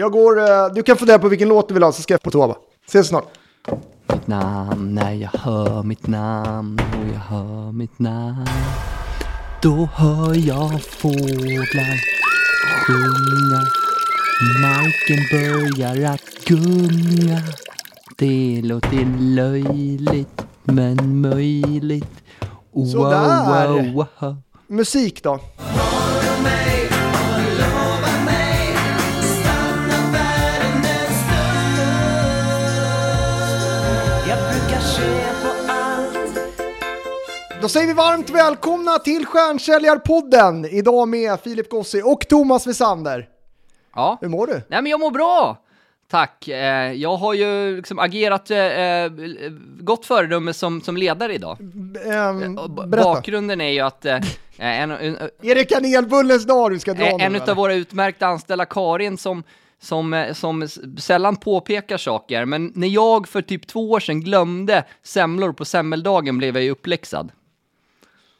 Jag går, eh, du kan fundera på vilken låt du vill ha så ska jag på toa va? Ses snart. Mitt namn, när jag hör mitt namn och jag hör mitt namn Då hör jag fåglar sjunga Marken börjar att gunga Det låter löjligt men möjligt Wow, Sådär. wow, wow. Musik då? Säger vi varmt välkomna till Stjärnsäljarpodden! Idag med Filip Gossi och Thomas Wessander. Ja, Hur mår du? nej men jag mår bra! Tack! Eh, jag har ju liksom agerat eh, eh, gott föredöme som, som ledare idag. Berätta. Bakgrunden är ju att en, en, Är det kanelbullens dag du ska dra en, en av våra utmärkta anställda, Karin, som, som, som sällan påpekar saker, men när jag för typ två år sedan glömde semlor på semmeldagen blev jag ju uppläxad.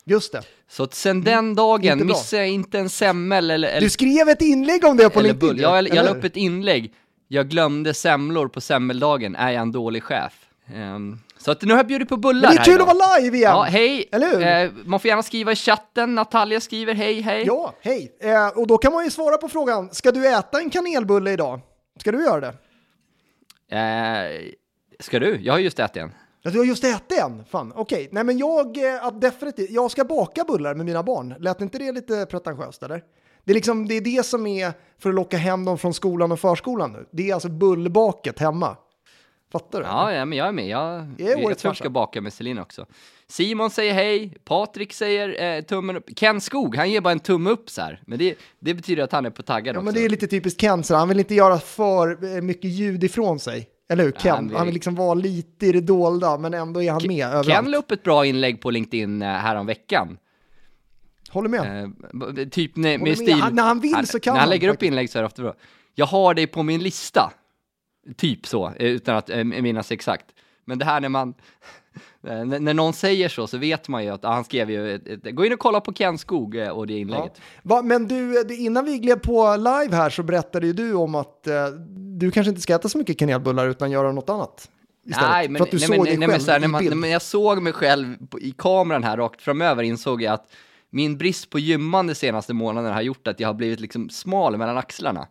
Just det. Så sen den dagen Inte bra. missade jag inte en semmel eller, eller, Du skrev ett inlägg om det på LinkedIn. bull. Jag, jag la upp ett inlägg, jag glömde semlor på semmeldagen, är jag en dålig chef? Ehm, så att nu har jag bjudit på bullar Men det är kul idag. att vara live igen! Ja, hej! Eller? Eh, man får gärna skriva i chatten, Natalia skriver hej, hej. Ja, hej! Eh, och då kan man ju svara på frågan, ska du äta en kanelbulle idag? Ska du göra det? Eh, ska du? Jag har just ätit en. Ja, du har just ätit en? Fan, okej. Nej, men jag, eh, ja, definitivt, jag ska baka bullar med mina barn. Lät inte det lite pretentiöst, eller? Det är, liksom, det är det som är för att locka hem dem från skolan och förskolan nu. Det är alltså bullbaket hemma. Fattar du? Ja, ja, men jag är med. Jag, jag, årets tror jag ska baka med Celine också. Simon säger hej, Patrik säger eh, tummen upp. Ken Skog, han ger bara en tumme upp så här. Men det, det betyder att han är på taggad Ja, också. men det är lite typiskt Ken, så han vill inte göra för eh, mycket ljud ifrån sig. Eller hur? Ken, men- han vill liksom vara lite i det dolda, men ändå är han med överallt. Ken la upp ett bra inlägg på LinkedIn eh, häromveckan. Håller med. Eh, typ med, Håller med med. stil... Han- när han vill så kan När han han lägger upp inlägg så är det ofta bra. Jag har dig på min lista. Typ så, eh, utan att eh, minnas exakt. Men det här när man... eh, när, någon säger så, så vet man ju att ah, han skrev ju... Ett, ett, gå in och kolla på Ken Skog eh, och det inlägget. Ja. Va, men du, det- innan vi gled på live här så berättade ju du om att eh, du kanske inte ska äta så mycket kanelbullar utan göra något annat. Istället. Nej, men, för att du nej, såg men, dig nej, men, så här, när, man, när jag såg mig själv i kameran här rakt framöver insåg jag att min brist på gymmande senaste månaden har gjort att jag har blivit liksom smal mellan axlarna.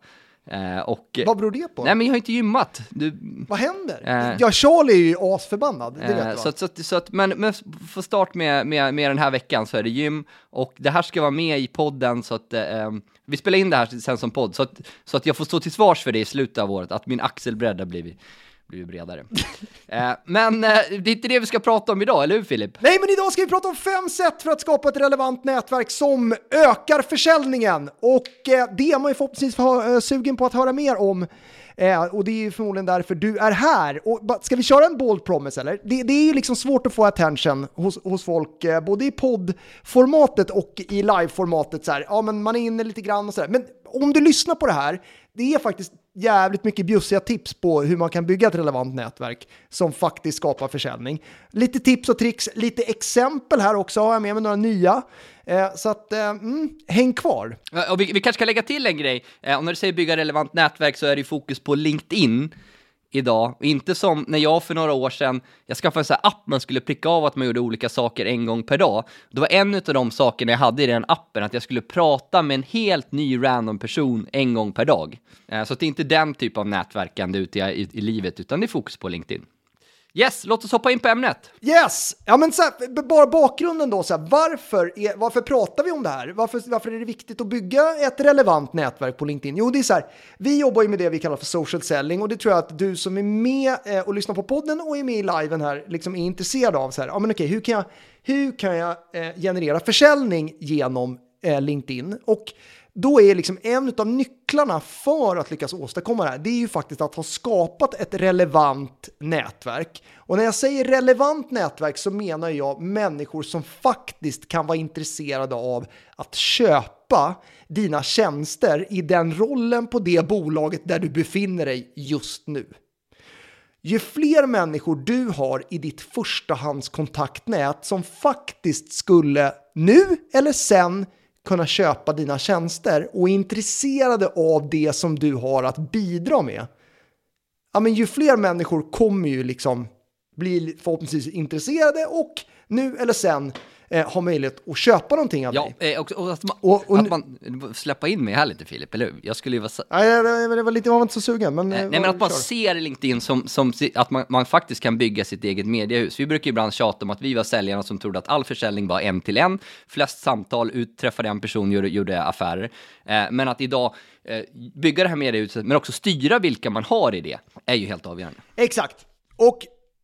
Eh, och, Vad beror det på? nej, men jag har inte gymmat. Du, Vad händer? Eh. ja, Charlie är ju asförbannad, det vet Eh, så, att- så, att- så att, men, men för start med, med, med den här veckan så är det gym och det här ska vara med i podden så att eh, em, vi spelar in det här sen som podd så att, så att jag får stå till svars för det i slutet av året, att min axelbredd har blivit, blivit bredare. eh, men eh, det är inte det vi ska prata om idag, eller hur Filip? Nej, men idag ska vi prata om fem sätt för att skapa ett relevant nätverk som ökar försäljningen. Och eh, det är man ju förhoppningsvis för, eh, sugen på att höra mer om. Eh, och det är ju förmodligen därför du är här. Och, ska vi köra en bold promise eller? Det, det är ju liksom svårt att få attention hos, hos folk, eh, både i poddformatet och i liveformatet. Så här. Ja, men man är inne lite grann och sådär. Men om du lyssnar på det här, det är faktiskt jävligt mycket bjussiga tips på hur man kan bygga ett relevant nätverk som faktiskt skapar försäljning. Lite tips och tricks, lite exempel här också har jag med mig några nya. Eh, så att, eh, mm, häng kvar. Och vi, vi kanske ska lägga till en grej. Eh, och när du säger bygga relevant nätverk så är det ju fokus på LinkedIn idag. Inte som när jag för några år sedan, jag skaffade en sån här app man skulle pricka av att man gjorde olika saker en gång per dag. Det var en av de sakerna jag hade i den appen, att jag skulle prata med en helt ny random person en gång per dag. Eh, så det är inte den typ av nätverkande ute i, i, i livet, utan det är fokus på LinkedIn. Yes, låt oss hoppa in på ämnet. Yes! Ja men så här, bara bakgrunden då, så här, varför, är, varför pratar vi om det här? Varför, varför är det viktigt att bygga ett relevant nätverk på LinkedIn? Jo, det är så här, vi jobbar ju med det vi kallar för social selling och det tror jag att du som är med eh, och lyssnar på podden och är med i liven här liksom är intresserad av. Så här, ja men okej, hur kan jag, hur kan jag eh, generera försäljning genom eh, LinkedIn? Och då är liksom en av nycklarna för att lyckas åstadkomma det här, det är ju faktiskt att ha skapat ett relevant nätverk. Och när jag säger relevant nätverk så menar jag människor som faktiskt kan vara intresserade av att köpa dina tjänster i den rollen på det bolaget där du befinner dig just nu. Ju fler människor du har i ditt förstahandskontaktnät som faktiskt skulle nu eller sen kunna köpa dina tjänster och är intresserade av det som du har att bidra med, ja, men ju fler människor kommer ju liksom bli förhoppningsvis intresserade och nu eller sen eh, ha möjlighet att köpa någonting av Ja, dig. eh, och, och att, man, Och- och att man släppa in mig här lite Filip, eller hur? Jag skulle ju vara... Nej, det var- lite, jag var inte så sugen. Men, Nej, eh, men att man ser LinkedIn som, som att man, man faktiskt kan bygga sitt eget mediehus. Vi brukar ju ibland tjata om att vi var säljarna som trodde att all försäljning var en till en. Flest samtal, utträffade en person, gjorde, gjorde affärer. Eh, men att idag eh, bygga det här mediehuset, men också styra vilka man har i det, är ju helt avgörande. Exakt. Och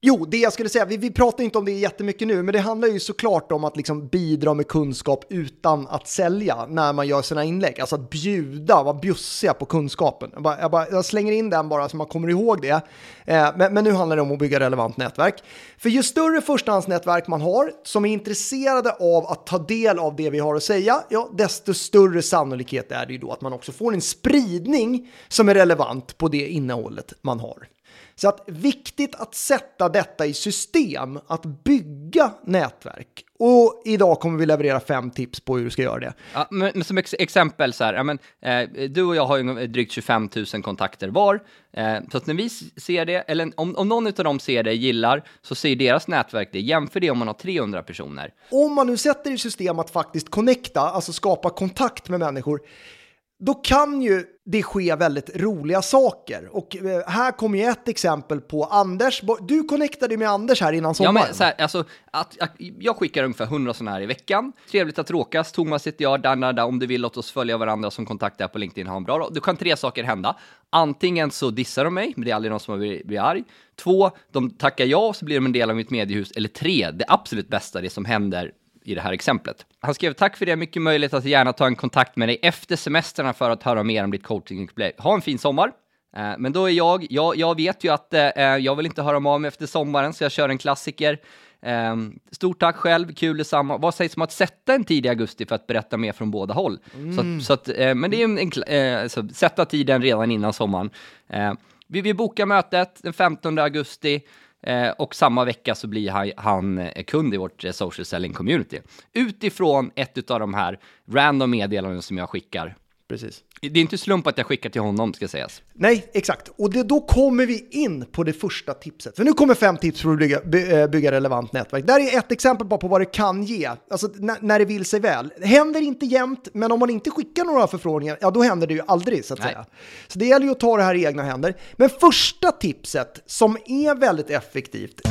jo, det jag skulle säga, vi, vi pratar inte om det jättemycket nu, men det handlar ju såklart om att liksom bidra med kunskap utan att sälja när man gör sina inlägg. Alltså att bjuda, vara bjussiga på kunskapen. Jag, bara, jag, bara, jag slänger in den bara så man kommer ihåg det. Eh, men, men nu handlar det om att bygga relevant nätverk. För ju större förstahandsnätverk man har som är intresserade av att ta del av det vi har att säga, ja, desto större sannolikhet är det ju då att man också får en spridning som är relevant på det innehållet man har. Så att viktigt att sätta detta i system, att bygga nätverk. Och idag kommer vi leverera fem tips på hur du ska göra det. Ja, men, som ex exempel så här, ja, men, eh, du och jag har ju drygt 25 000 kontakter var. Eh, så att när vi ser det, eller om, om någon av dem ser det, gillar, så ser deras nätverk det. Jämför det om man har 300 personer. Om man nu sätter i system att faktiskt connecta, alltså skapa kontakt med människor, då kan ju det ske väldigt roliga saker. Och eh, här kommer ju ett exempel på Anders. Du connectade med Anders här innan Ja, sommaren. men så här, alltså, att, att, jag skickar ungefär 100 sådana här i veckan. Trevligt att råkas. Thomas heter jag, Dan, Dan, Dan. Om du vill låt oss följa varandra som kontaktar på LinkedIn. Ha en bra dag. Då kan tre saker hända. Antingen så dissar de mig, men det är aldrig någon som blir, blir arg. Två, de tackar ja, så blir de en del av mitt mediehus. Eller tre, det absolut bästa, det som händer i det här exemplet. Han skrev tack för det, mycket möjligt att gärna ta en kontakt med dig efter semestrarna för att höra mer om ditt coachingupplägg. Ha en fin sommar. Eh, Men då är jag, jag, jag vet ju att eh, jag vill inte höra av mig efter sommaren, så jag kör en klassiker. Eh, stort tack själv, kul detsamma. Vad sägs om att sätta en tid i augusti för att berätta mer från båda håll? Så att, så att, eh, men det är en, en eh, så sätta tiden redan innan sommaren. Eh, vi, vi bokar mötet den 15 augusti. Eh, och samma vecka så blir han, eh, kund i vårt eh, social selling community. Utifrån ett av de här random meddelanden som jag skickar. Precis. Det är inte slump att jag skickar till honom, ska sägas. Nej, exakt. Och det, då kommer vi in på det första tipset. För nu kommer fem tips för att bygga, by, eh, bygga relevant nätverk. Där är ett exempel bara på vad det kan ge, alltså när, när det vill sig väl. Det händer inte jämt, men om man inte skickar några förfrågningar, ja då händer det ju aldrig så att Nej. säga. Så det gäller ju att ta det här i egna händer. Men första tipset som är väldigt effektivt,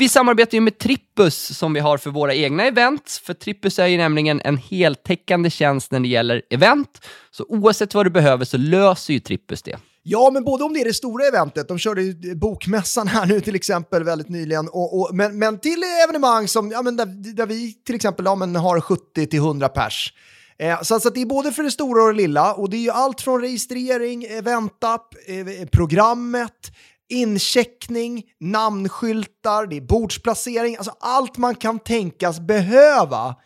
Vi samarbetar ju med Trippus som vi har för våra egna events, för Trippus är ju nämligen en heltäckande tjänst när det gäller event. Så oavsett vad du behöver så löser ju Trippus det. Ja, men både om det är det stora eventet, de körde ju bokmässan här nu till exempel väldigt nyligen, och, och, men, men till evenemang som, ja, men där, där vi till exempel ja, men har 70-100 pers. Eh, så, så det är både för det stora och det lilla, och det är ju allt från registrering, eventapp, eh, programmet, incheckning, namnskyltar, det är bordsplacering, alltså allt man kan tänkas behöva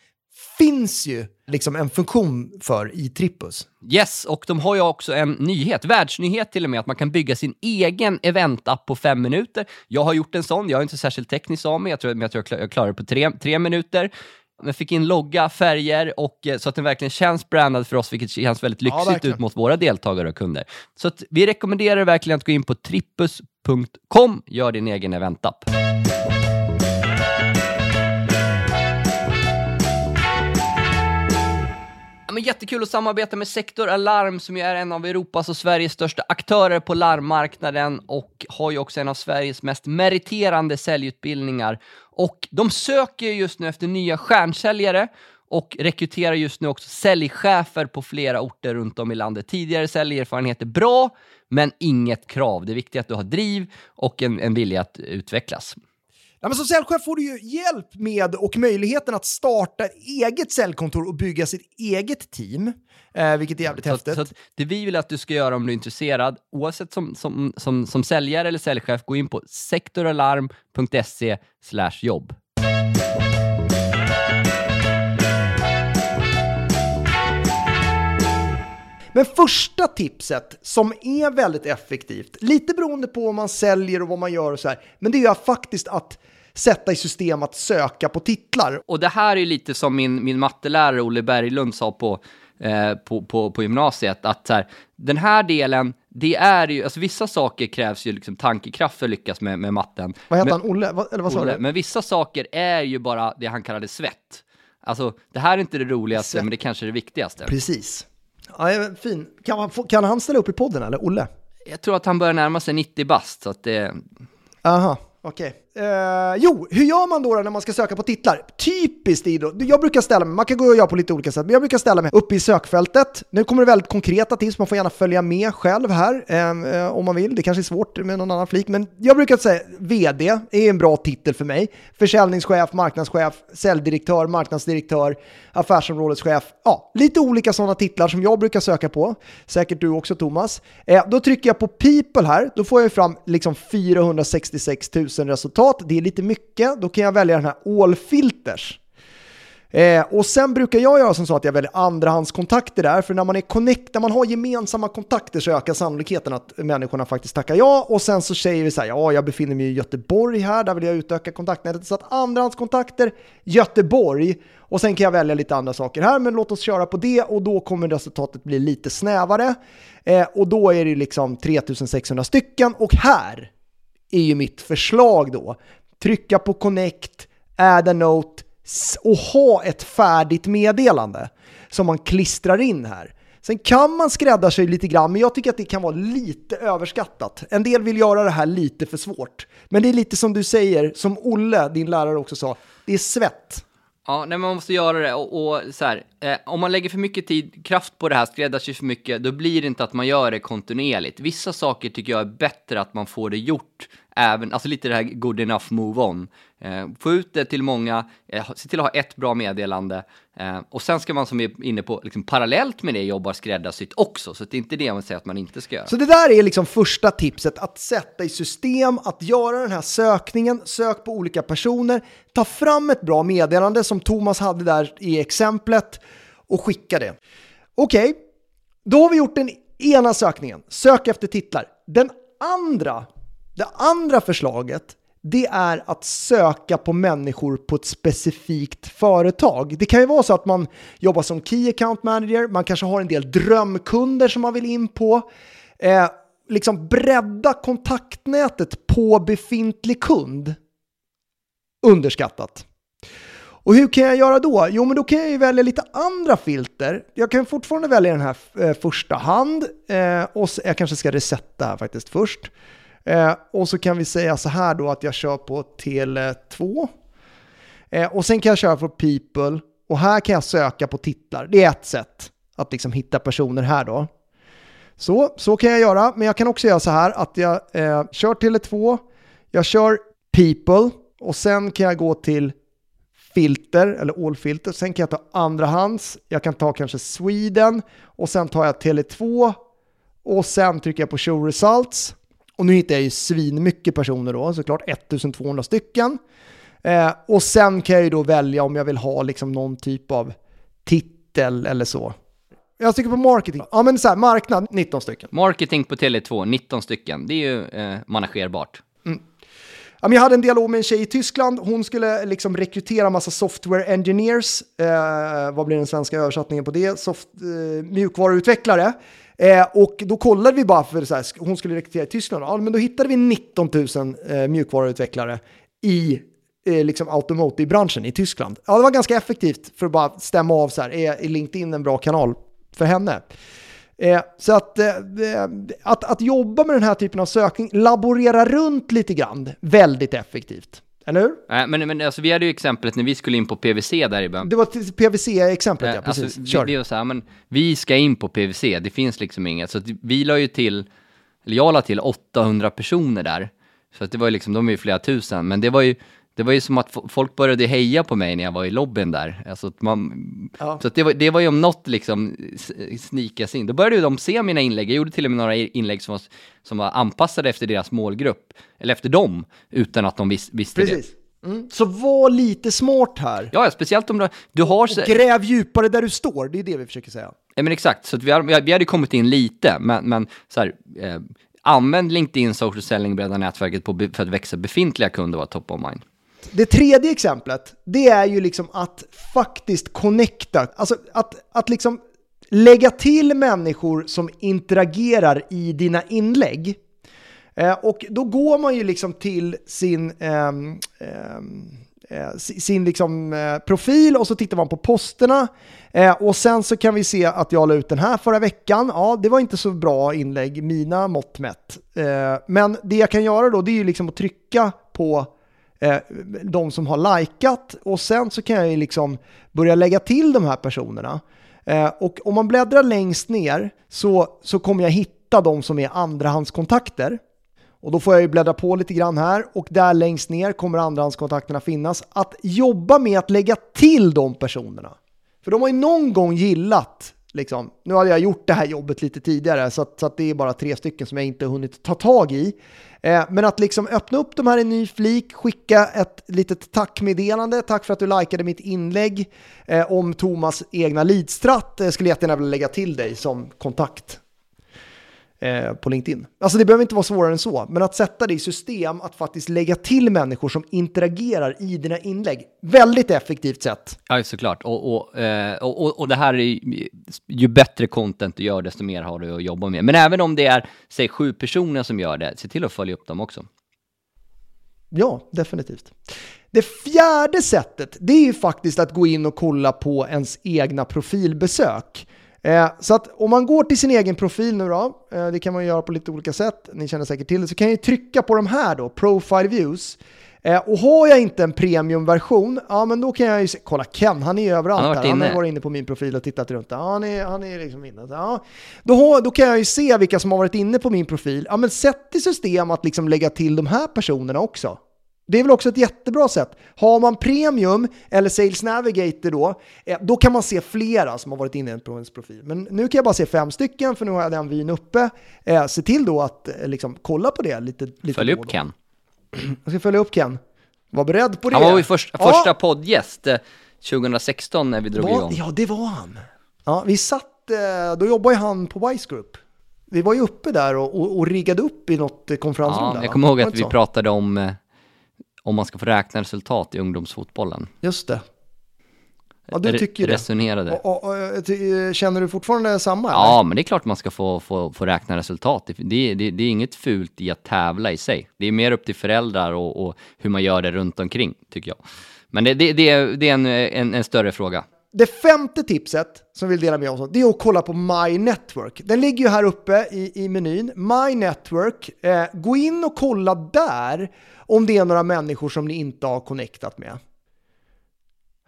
finns ju liksom en funktion för i Trippus. Yes, och de har ju också en nyhet, världsnyhet till och med, att man kan bygga sin egen eventapp på fem minuter. Jag har gjort en sån, jag är inte särskilt teknisk av mig, jag tror, men jag, tror jag klar- jag klarar det på tre, tre minuter. Jag fick in logga, färger och eh, så att den verkligen känns brandad för oss, vilket känns väldigt lyxigt verkligen. ut mot våra deltagare och kunder. Så att vi rekommenderar verkligen att gå in på trippus.com, gör din egen eventapp. Ja, men jättekul att samarbeta med Sektor Alarm som ju är en av Europas och Sveriges största aktörer på larmmarknaden och har ju också en av Sveriges mest meriterande säljutbildningar. Och de söker just nu efter nya stjärnsäljare och rekryterar just nu också säljchefer på flera orter runt om i landet. Tidigare säljerfarenhet är bra, men inget krav. Det är viktigt att du har driv och en, en vilja att utvecklas. Ja, men som säljchef får du ju hjälp med och möjligheten att starta eget säljkontor och bygga sitt eget team, eh, vilket är jävligt Så, häftigt. så det vi vill att du ska göra om du är intresserad, oavsett som, som, som, som säljare eller säljchef, gå in på sektoralarm.se jobb. Men första tipset som är väldigt effektivt, lite beroende på vad man säljer och vad man gör och så här, men det är faktiskt att sätta i system att söka på titlar. Och det här är lite som min, min mattelärare Olle Berglund sa på, eh, på, på, på gymnasiet, att här, den här delen, det är ju, alltså vissa saker krävs ju liksom tankekraft för att lyckas med, med matten. Vad heter men, han? Olle? Va, eller vad sa Olle, du? men vissa saker är ju bara det han kallade svett. Alltså, det här är inte det roligaste, Svett. men det kanske är det viktigaste. Precis. Ja, fin. Kan, man, kan han ställa upp i podden eller? Olle? Jag tror att han börjar närma sig 90 bast, så att det... Aha, okej. Eh, jo, hur gör man då, då när man ska söka på titlar? Typiskt idrott. jag brukar ställa mig, man kan gå och göra på lite olika sätt, men jag brukar ställa mig uppe i sökfältet. Nu kommer det väldigt konkreta tips, man får gärna följa med själv här ehm, eh, om man vill. Det kanske är svårt med någon annan flik, men jag brukar säga VD är en bra titel för mig. Försäljningschef, marknadschef, säljdirektör, marknadsdirektör, affärsområdeschef. Ja, lite olika sådana titlar som jag brukar söka på. Säkert du också Thomas. Eh, då trycker jag på people här, då får jag fram liksom 466 000 resultat. Det är lite mycket, då kan jag välja den här all filters. Eh, och sen brukar jag göra som så att jag väljer andrahandskontakter där, för när man, är connect, när man har gemensamma kontakter så ökar sannolikheten att människorna faktiskt tackar ja. Och sen så säger vi så här, ja jag befinner mig i Göteborg här, där vill jag utöka kontaktnätet. Så att andrahandskontakter, Göteborg, och sen kan jag välja lite andra saker här, men låt oss köra på det och då kommer resultatet bli lite snävare. Eh, och då är det liksom 3600 stycken och här är ju mitt förslag då. Trycka på connect, add a note och ha ett färdigt meddelande som man klistrar in här. Sen kan man skräddarsy lite grann, men jag tycker att det kan vara lite överskattat. En del vill göra det här lite för svårt. Men det är lite som du säger, som Olle, din lärare också sa, det är svett. Ja, nej, men man måste göra det och, och så här, eh, om man lägger för mycket tid, kraft på det här, skräddarsy för mycket, då blir det inte att man gör det kontinuerligt. Vissa saker tycker jag är bättre att man får det gjort, även, alltså lite det här good enough move on. Eh, få ut det till många, eh, se till att ha ett bra meddelande eh, och sen ska man som är inne på, liksom, parallellt med det jobba skräddarsytt också, så det är inte det man säger att man inte ska göra. Så det där är liksom första tipset, att sätta i system, att göra den här sökningen, sök på olika personer, ta fram ett bra meddelande som Thomas hade där i exemplet och skicka det. Okej, då har vi gjort den ena sökningen, sök efter titlar. Den andra, det andra förslaget, det är att söka på människor på ett specifikt företag. Det kan ju vara så att man jobbar som Key Account Manager, man kanske har en del drömkunder som man vill in på. Eh, liksom bredda kontaktnätet på befintlig kund. Underskattat. Och hur kan jag göra då? Jo, men då kan jag ju välja lite andra filter. Jag kan fortfarande välja den här eh, första hand. Eh, och så, jag kanske ska resetta här faktiskt först. Eh, och så kan vi säga så här då att jag kör på Tele2. Eh, och sen kan jag köra på People. Och här kan jag söka på titlar. Det är ett sätt att liksom hitta personer här då. Så, så kan jag göra, men jag kan också göra så här att jag eh, kör Tele2, jag kör People och sen kan jag gå till filter eller all filter. Sen kan jag ta andrahands, jag kan ta kanske Sweden och sen tar jag Tele2 och sen trycker jag på show results. Och nu hittar jag ju svin mycket personer då, såklart 1200 stycken. Eh, och sen kan jag ju då välja om jag vill ha liksom någon typ av titel eller så. Jag trycker på marketing. Ja men så här, marknad 19 stycken. Marketing på Tele2, 19 stycken, det är ju eh, managerbart. Ja, men jag hade en dialog med en tjej i Tyskland. Hon skulle liksom rekrytera massa software engineers. Eh, vad blir den svenska översättningen på det? Soft, eh, mjukvaruutvecklare. Eh, och då kollade vi bara för så här, hon skulle rekrytera i Tyskland. Ja, men då hittade vi 19 000 eh, mjukvaruutvecklare i eh, liksom automotive-branschen i Tyskland. Ja, det var ganska effektivt för att bara stämma av så här, är, är LinkedIn en bra kanal för henne? Eh, så att, eh, att, att jobba med den här typen av sökning, laborera runt lite grann, väldigt effektivt. Eller hur? Eh, men men alltså, vi hade ju exemplet när vi skulle in på PVC där i början. Det var PVC-exemplet, ja, Eh, precis. Alltså, Kör. det, det var så här, men vi ska in på PVC, det finns liksom inget. Så vi la ju till, eller jag la till 800 personer där. Så att det var ju liksom, de är ju flera tusen, men det var ju, det var ju som att folk började heja på mig när jag var i lobbyn där. Alltså att man, Ja. Så det, var, det var ju om något liksom snikas in. Då började de se mina inlägg. Jag gjorde till och med några inlägg som var, som var anpassade efter deras målgrupp, eller efter dem, utan att de vis, visste det. Precis. Mm. Så var lite smart här. Ja, speciellt om du, du har... så- Gräv djupare där du står, det är det vi försöker säga. Ja, men exakt, så vi, har, vi hade kommit in lite, men, men så här, eh, använd LinkedIn social selling, bredda nätverket på, för att växa befintliga kunder var top of mind. Det tredje exemplet, det är ju liksom att faktiskt connecta, alltså att, att liksom lägga till människor som interagerar i dina inlägg. Eh, och då går man ju liksom till sin, ehm, ehm, eh, eh, sin liksom, eh, profil och så tittar man på posterna. Eh, och sen så kan vi se att jag la ut den här förra veckan. Ja, det var inte så bra inlägg, mina mått mätt. Eh, men det jag kan göra då, det är ju liksom att trycka på Eh, de som har likat och sen så kan jag ju liksom börja lägga till de här personerna. Eh, och om man bläddrar längst ner så, så kommer jag hitta de som är andrahandskontakter. Och då får jag ju bläddra på lite grann här och där längst ner kommer andrahandskontakterna finnas. Att jobba med att lägga till de personerna. För de har ju någon gång gillat Liksom. Nu hade jag gjort det här jobbet lite tidigare så att, så att det är bara tre stycken som jag inte hunnit ta tag i. Eh, men att liksom öppna upp de här i en ny flik, skicka ett litet tackmeddelande, tack för att du likade mitt inlägg eh, om Thomas egna lidstratt, jag eh, skulle jättegärna vilja lägga till dig som kontakt eh, på LinkedIn. Alltså det behöver inte vara svårare än så, men att sätta det i system, att faktiskt lägga till människor som interagerar i dina inlägg. Väldigt effektivt sätt. Ja, såklart. Och, och, eh, och, och det här är ju, ju bättre content du gör, desto mer har du att jobba med. Men även om det är, säg sju personer som gör det, se till att följa upp dem också. Ja, definitivt. Det fjärde sättet, det är ju faktiskt att gå in och kolla på ens egna profilbesök. Eh, så att om man går till sin egen profil nu då, eh, det kan man göra på lite olika sätt, ni känner säkert till det, så kan jag trycka på de här då, Profile Views. Eh, och har jag inte en premiumversion, ja men då kan jag ju se, kolla Ken, han är överallt han har här. Han har varit inne på min profil och tittat runt. Ja, han är, han är liksom inne. Ja. Då, då kan jag ju se vilka som har varit inne på min profil. Ja men sätt i system att liksom lägga till de här personerna också. Det är väl också ett jättebra sätt. Har man Premium eller Sales Navigator då, eh, då kan man se flera som har varit inne på ens profil. Men nu kan jag bara se fem stycken för nu har jag den vyn uppe. Eh, se till då att eh, liksom, kolla på det lite. lite Följ upp Ken. Jag ska följa upp Ken. Var beredd på det. Han var ju först, ja. första poddgäst 2016 när vi drog var, igång. Ja, det var han. Ja, vi satt, då jobbade han på Wise Group. Vi var ju uppe där och, och, och riggade upp i något konferensrum. Ja, jag kommer ihåg att vi pratade om om man ska få räkna resultat i ungdomsfotbollen. Just det. Ja, du tycker det. Resonerade. Och, och, och, känner du fortfarande samma? Ja, eller? men det är klart man ska få, få, få räkna resultat. Det, det, det, är inget fult i att tävla i sig. Det är mer upp till föräldrar och, och hur man gör det runt omkring, tycker jag. Men det, det, det är, det är en, en, en, större fråga. Det femte tipset som vi vill dela med oss av, det är att kolla på My Network. Den ligger ju här uppe i, i menyn. My Network. Eh, gå in och kolla där om det är några människor som ni inte har connectat med.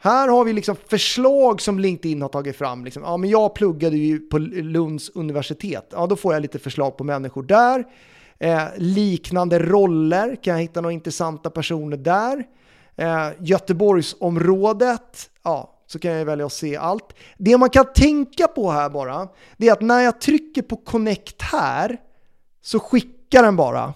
Här har vi liksom förslag som LinkedIn har tagit fram. Liksom, ja, men jag pluggade ju på Lunds universitet. Ja, då får jag lite förslag på människor där. Eh, liknande roller, kan jag hitta några intressanta personer där. Eh, Göteborgsområdet, ja, så kan jag välja att se allt. Det man kan tänka på här bara, det är att när jag trycker på connect här så skickar den bara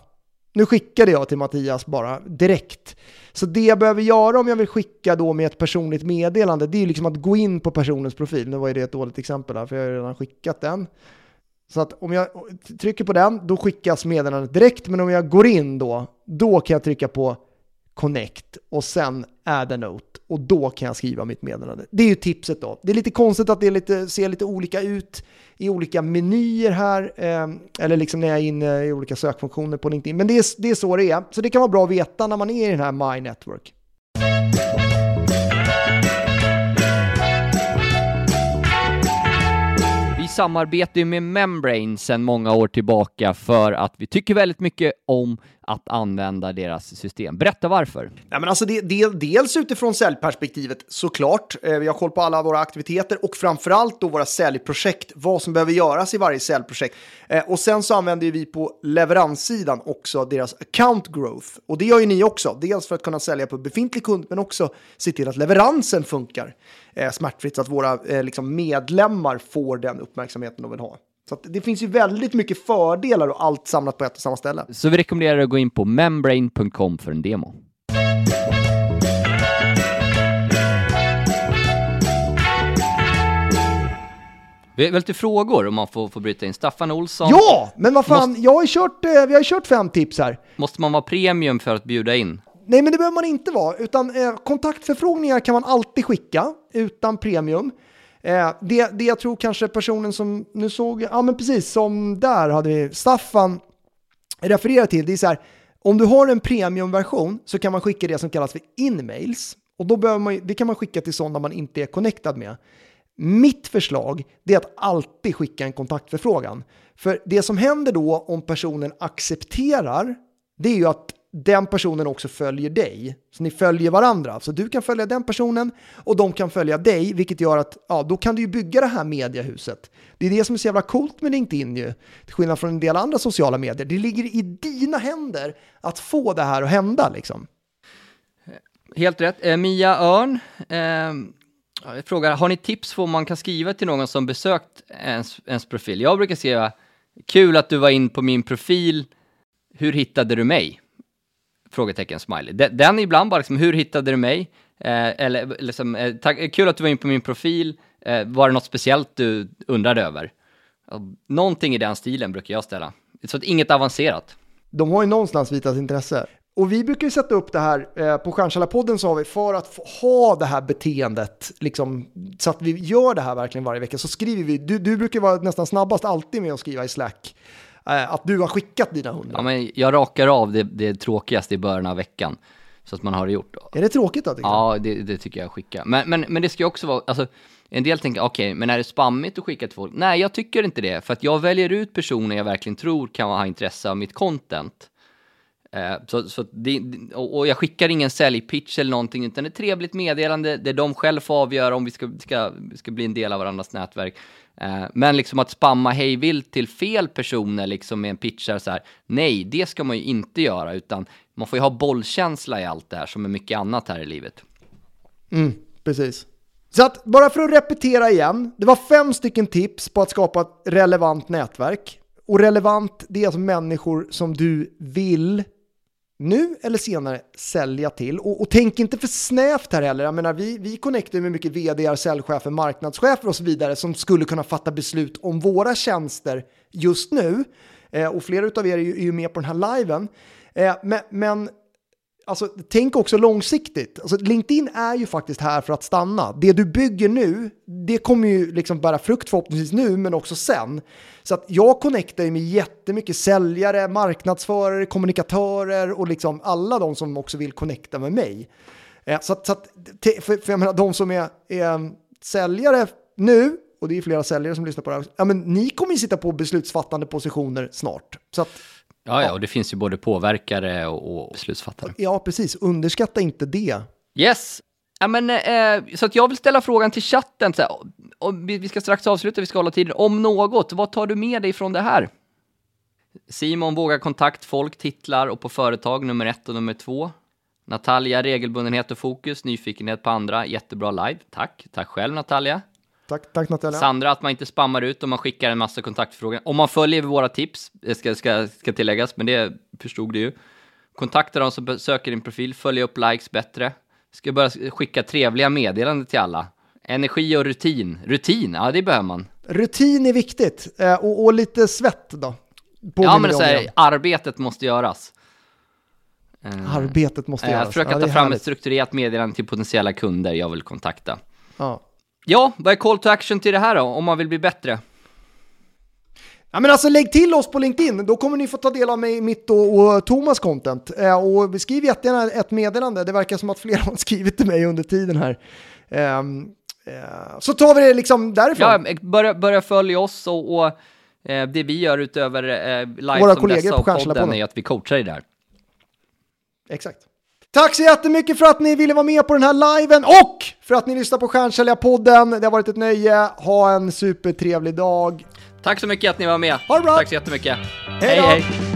nu skickade jag till Mattias bara direkt. Så det jag behöver göra om jag vill skicka då med ett personligt meddelande, det är liksom att gå in på personens profil. Nu var ju det ett dåligt exempel här, för jag har redan skickat den. Så att om jag trycker på den, då skickas meddelandet direkt. Men om jag går in då, då kan jag trycka på connect och sen add a note och då kan jag skriva mitt meddelande. Det är ju tipset då. Det är lite konstigt att det lite, ser lite olika ut i olika menyer här, eh, eller liksom när jag är inne i olika sökfunktioner på LinkedIn. Men det är, det är så det är. Så det kan vara bra att veta när man är i den här My Network. Vi samarbetar ju med Membrane sedan många år tillbaka för att vi tycker väldigt mycket om att använda deras system. Berätta varför. Ja, men alltså det, det, dels utifrån säljperspektivet såklart. Eh, vi har koll på alla våra aktiviteter och framförallt då våra säljprojekt, vad som behöver göras i varje säljprojekt. Eh, och sen så använder vi på leveranssidan också deras account growth. Och det gör ju ni också, dels för att kunna sälja på befintlig kund men också se till att leveransen funkar eh, smärtfritt så att våra eh, liksom medlemmar får den uppmärksamheten de vill ha. Så det finns ju väldigt mycket fördelar och allt samlat på ett och samma ställe. Så vi rekommenderar att gå in på membrane.com för en demo. Vi har lite frågor om man får, får bryta in. Staffan Olsson, Ja, men vad fan, jag har kört, eh, vi har kört fem tips här. måste man vara premium för att bjuda in? Nej, men det behöver man inte vara, utan eh, kontaktförfrågningar kan man alltid skicka utan premium. Eh, det, det jag tror kanske personen som nu såg, ja men precis som där hade vi Staffan refererat till, det är så här, om du har en premiumversion så kan man skicka det som kallas för inmails och då behöver man, det kan man skicka till sådana man inte är connectad med. Mitt förslag är att alltid skicka en kontaktförfrågan. För det som händer då om personen accepterar, det är ju att den personen också följer dig. Så ni följer varandra. Så du kan följa den personen och de kan följa dig, vilket gör att ja, då kan du ju bygga det här mediehuset. Det är det som är så jävla coolt med LinkedIn ju. Till skillnad från en del andra sociala medier. Det ligger i dina händer att få det här att hända liksom. Helt rätt. Eh, Mia Örn eh, frågar, har ni tips på om man kan skriva till någon som besökt ens, ens profil? Jag brukar skriva, kul att du var in på min profil, hur hittade du mig? Frågetecken smiley. Den, den är ibland bara liksom, hur hittade du mig? Eh, eller liksom, eh, tack, kul att du var in på min profil, eh, var det något speciellt du undrade över? Någonting i den stilen brukar jag ställa. Så att inget avancerat. De har ju någonstans visat intresse. Och vi brukar ju sätta upp det här eh, på Stjärnkällarpodden så har vi för att få ha det här beteendet, liksom, så att vi gör det här verkligen varje vecka, så skriver vi, du, du brukar vara nästan snabbast alltid med att skriva i Slack, att du har skickat dina hundar. Ja, men jag rakar av det, det tråkigaste i början av veckan. Så att man har det gjort. Är det tråkigt då? Ja, det, det tycker jag skicka. Men, men, men det ska ju också vara, alltså, en del tänker, okej, men är det spammigt att skicka till folk? Nej, jag tycker inte det, för att jag väljer ut personer jag verkligen tror kan ha intresse av mitt content. Eh, så, så det, och, jag skickar ingen säljpitch eller någonting, utan ett trevligt meddelande där de själv får avgöra om vi ska, ska, ska bli en del av varandras nätverk. Eh, men liksom att spamma hejvilt till fel personer liksom med en pitchare så här, nej, det ska man ju inte göra, utan man får ju ha bollkänsla i allt det här som är mycket annat här i livet. Mm, precis. Så att bara för att repetera igen, det var fem stycken tips på att skapa ett relevant nätverk. Och relevant, det är alltså människor som du vill nu eller senare sälja till. Och, och tänk inte för snävt här heller. Jag menar, vi, vi connectar med mycket vd, säljchefer, marknadschefer och så vidare som skulle kunna fatta beslut om våra tjänster just nu. Eh, och flera av er är ju, är ju med på den här liven. Eh, men, men Alltså, tänk också långsiktigt. Alltså, LinkedIn är ju faktiskt här för att stanna. Det du bygger nu, det kommer ju liksom bära frukt förhoppningsvis nu, men också sen. Så att jag connectar ju med jättemycket säljare, marknadsförare, kommunikatörer och liksom alla de som också vill connecta med mig. Eh, så att, så att för, för jag menar, de som är, är mm, säljare nu, och det är flera säljare som lyssnar på det här, ja men ni kommer ju sitta på beslutsfattande positioner snart. Så att, Ja, ja, och det finns ju både påverkare och, och beslutsfattare. ja precis, underskatta inte det. Yes! Ja, men, eh, så att jag vill ställa frågan till chatten, så här, vi vi ska strax avsluta, vi ska hålla tiden. Om något, vad tar du med dig från det här? Simon vågar kontakt, folk, titlar och på företag nummer ett och nummer två. Natalia, regelbundenhet och fokus, nyfikenhet på andra, jättebra live. Tack, tack själv Natalia. Tack, tack Natalia. Sandra, att man inte spammar ut om man skickar en massa kontaktfrågor. Om man följer våra tips, det ska, ska, ska tilläggas, men det förstod du ju. Kontakta de som besöker din profil, följa upp likes bättre. Ska börja skicka trevliga meddelanden till alla. Energi och rutin. Rutin, ja det behöver man. Rutin är viktigt eh, och, och lite svett då. Ja men så här, arbetet måste göras. Eh, Arbetet måste eh, göras. Försöka Ja, ta fram härligt. ett strukturerat meddelande till potentiella kunder jag vill kontakta. Ja. Ja, vad är call to action till det här då, om man vill bli bättre? Ja, men alltså lägg till oss på LinkedIn, då kommer ni få ta del av mig, mitt och, och Thomas content. Eh, och skriv jättegärna ett meddelande, det verkar som att flera har skrivit till mig under tiden här. Ehm, eh, så tar vi det liksom därifrån. Ja, börja, börja följa oss och, och eh, det vi gör utöver eh, live Våra som kollegor dessa på podden är att vi coachar i det här. Exakt. Tack så jättemycket för att ni ville vara med på den här liven och för att ni lyssnar på Stjärnsäljarpodden. Det har varit ett nöje. Ha en supertrevlig dag. Tack så mycket att ni var med. Ha det bra. Tack så jättemycket. Hej då. hej.